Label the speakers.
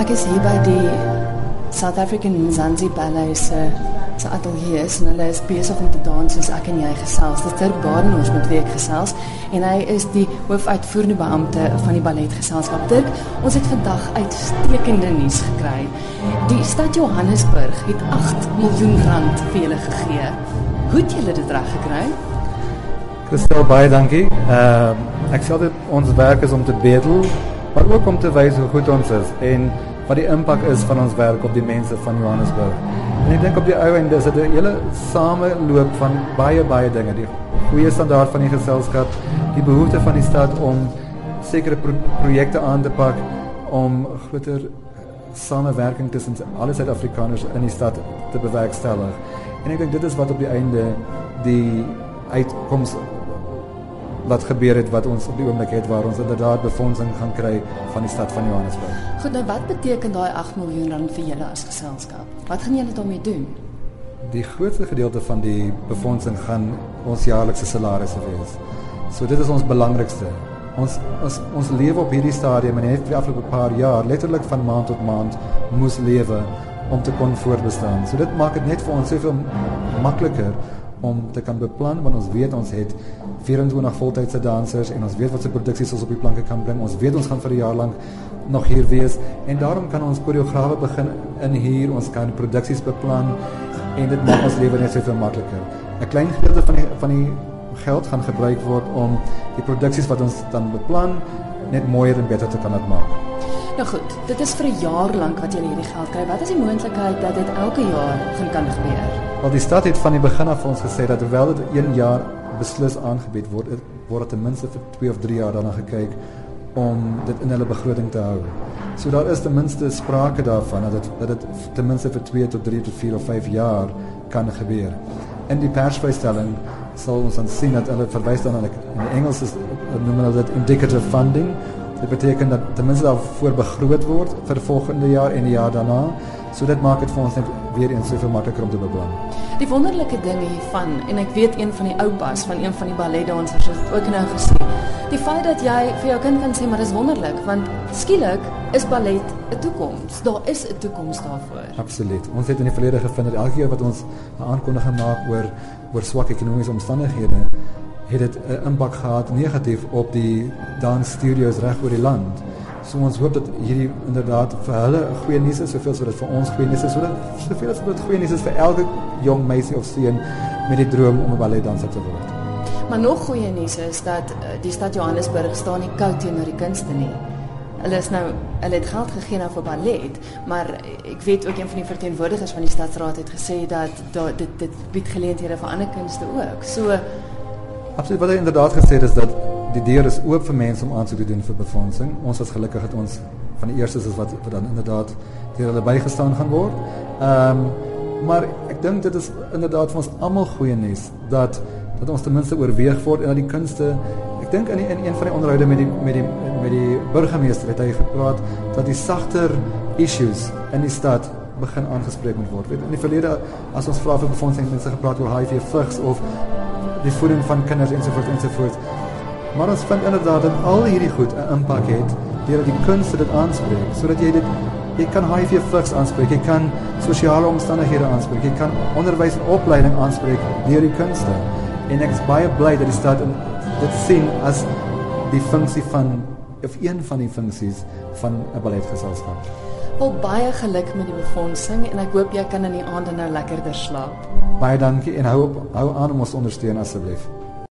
Speaker 1: Ek is hier by die South African Mzansi Ballet se se ateljee en hulle is besig om te dans soos ek en jy gesels. Dit is Dirk Badenhorst met wie ek gesels en hy is die hoofuitvoerende beampte van die balletgeselskap. Dirk, ons het vandag uitstekende nuus gekry. Die stad Johannesburg het 8 miljoen rand vir julle gegee. Hoe het julle dit reg gekry?
Speaker 2: Christel, baie dankie. Ehm uh, ek sê dit ons werk is om te bedel, maar ook om te wys hoe goed ons is en wat die impak is van ons werk op die mense van Johannesburg. En ek dink op die ou einde is dit 'n hele sameloop van baie baie dinge. Die goeie standaard van die geselskap, die behoefte van die stad om sekere pro projekte aan te pak om groter samewerking tussen alle Suid-Afrikaners in die stad te bewerkstellig. En ek dink dit is wat op die einde die uitkoms wat gebeur het wat ons op die oomblik het waar ons inderdaad befondsing gaan kry van die stad van Johannesburg.
Speaker 1: Goed, nou wat beteken daai 8 miljoen rand vir julle as geselskap? Wat gaan julle daarmee doen?
Speaker 2: Die grootste gedeelte van die befondsing gaan ons jaarlikse salarisse wees. So dit is ons belangrikste. Ons ons ons lewe op hierdie stadium en het vir die afgelope paar jaar letterlik van maand tot maand moes lewe om te kon voortbestaan. So dit maak dit net vir ons soveel makliker om te kan beplan want ons weet ons het 24 voltydse dansers en ons weet wat se produksies ons op die planke kan bring. Ons weet ons gaan vir 'n jaar lank nog hier wees en daarom kan ons koreograwe begin in hier, ons kan produksies beplan en dit maak ons lewe net soveel makliker. 'n Klein gedeelte van die van die geld gaan gebruik word om die produksies wat ons dan beplan net mooier en beter te kan maak.
Speaker 1: Nou goed, dit is vir 'n jaar lank wat jy hierdie geld kry. Wat is die moontlikheid dat dit elke jaar gaan kan gebeur?
Speaker 2: Wel die stad het van die begin af vir ons gesê dat hoewel dit 1 jaar beslis aangebied word, word ten minste vir 2 of 3 jaar daarna gekyk om dit in hulle begroting te hou. So daar is ten minste sprake daarvan dat dit dat dit ten minste vir 2 tot 3 tot 4 of 5 jaar kan gebeur. In die persvrystelling sal ons dan sien dat hulle verwys dan in Engels is noem hulle dit indicative funding Dit beteken dat ten minste daarvoor begroot word vir volgende jaar en die jaar daarna. So dit maak dit vir ons net weer eens soveel makliker om te beplan.
Speaker 1: Die wonderlike ding hiervan en ek weet een van die oupas van een van die balletdansers het ook nou gesê. Die feit dat jy vir jou kind kan sê maar dis wonderlik want skielik is ballet 'n toekoms. Daar is 'n toekoms daarvoor.
Speaker 2: Absoluut. Ons het in die verlede gevind dat elke keer wat ons 'n aankondiging maak oor oor swak ekonomiese omstandighede het dit 'n impak gehad negatief op die dansstudios reg oor die land. So ons hoop dat hierdie inderdaad vir hulle 'n goeie nuus is, soveel sodat vir ons goeie nuus is, sodat soveel as wat goeie nuus is vir elke jong meisie of seun met die droom om 'n balletdanser te word.
Speaker 1: Maar nog goeie nuus is dat eh, die stad Johannesburg staan nie koud teenoor die kunste nie. Hulle is nou hulle het geld gegee nou vir ballet, maar ek weet ook een van die verteenwoordigers van die stadsraad het gesê dat, dat dit dit bied geleenthede vir ander kunste ook. So
Speaker 2: Absoluut wat hy inderdaad gesê het is dat die deur is oop vir mense om aansoek te doen vir befondsing. Ons was gelukkig dat ons van die eerstes is wat wat dan inderdaad deur hulle bygestaan gaan word. Ehm um, maar ek dink dit is inderdaad vir ons almal goeie nuus dat dat ons ten minste oorweeg word en dat die kunste ek dink in, in een van die onderhoude met die met die met die burgemeester het hy gepraat dat die sagter issues in die stad begin aangespreek moet word. In die verlede as ons vra vir befondsing mense gepraat oor HIV vigs of die voeding van kinders ensovoorts ensovoorts. Maar ons vind inderdaad dat al hierdie goed 'n impak het deurdat die kunste dit aanspreek, sodat jy dit jy kan HIV vigs aanspreek, jy kan sosiale omstandighede aanspreek, jy kan onderwys en opleiding aanspreek deur die kunste. En ek is baie bly dat die stad dit sien as die funksie van of een van die funksies van 'n balletgeselskap.
Speaker 1: Wel baie geluk met die befondsing en ek hoop jy kan in die aande nou lekkerder slaap.
Speaker 2: Baie dankie en hou op hou aan om ons ondersteun asseblief.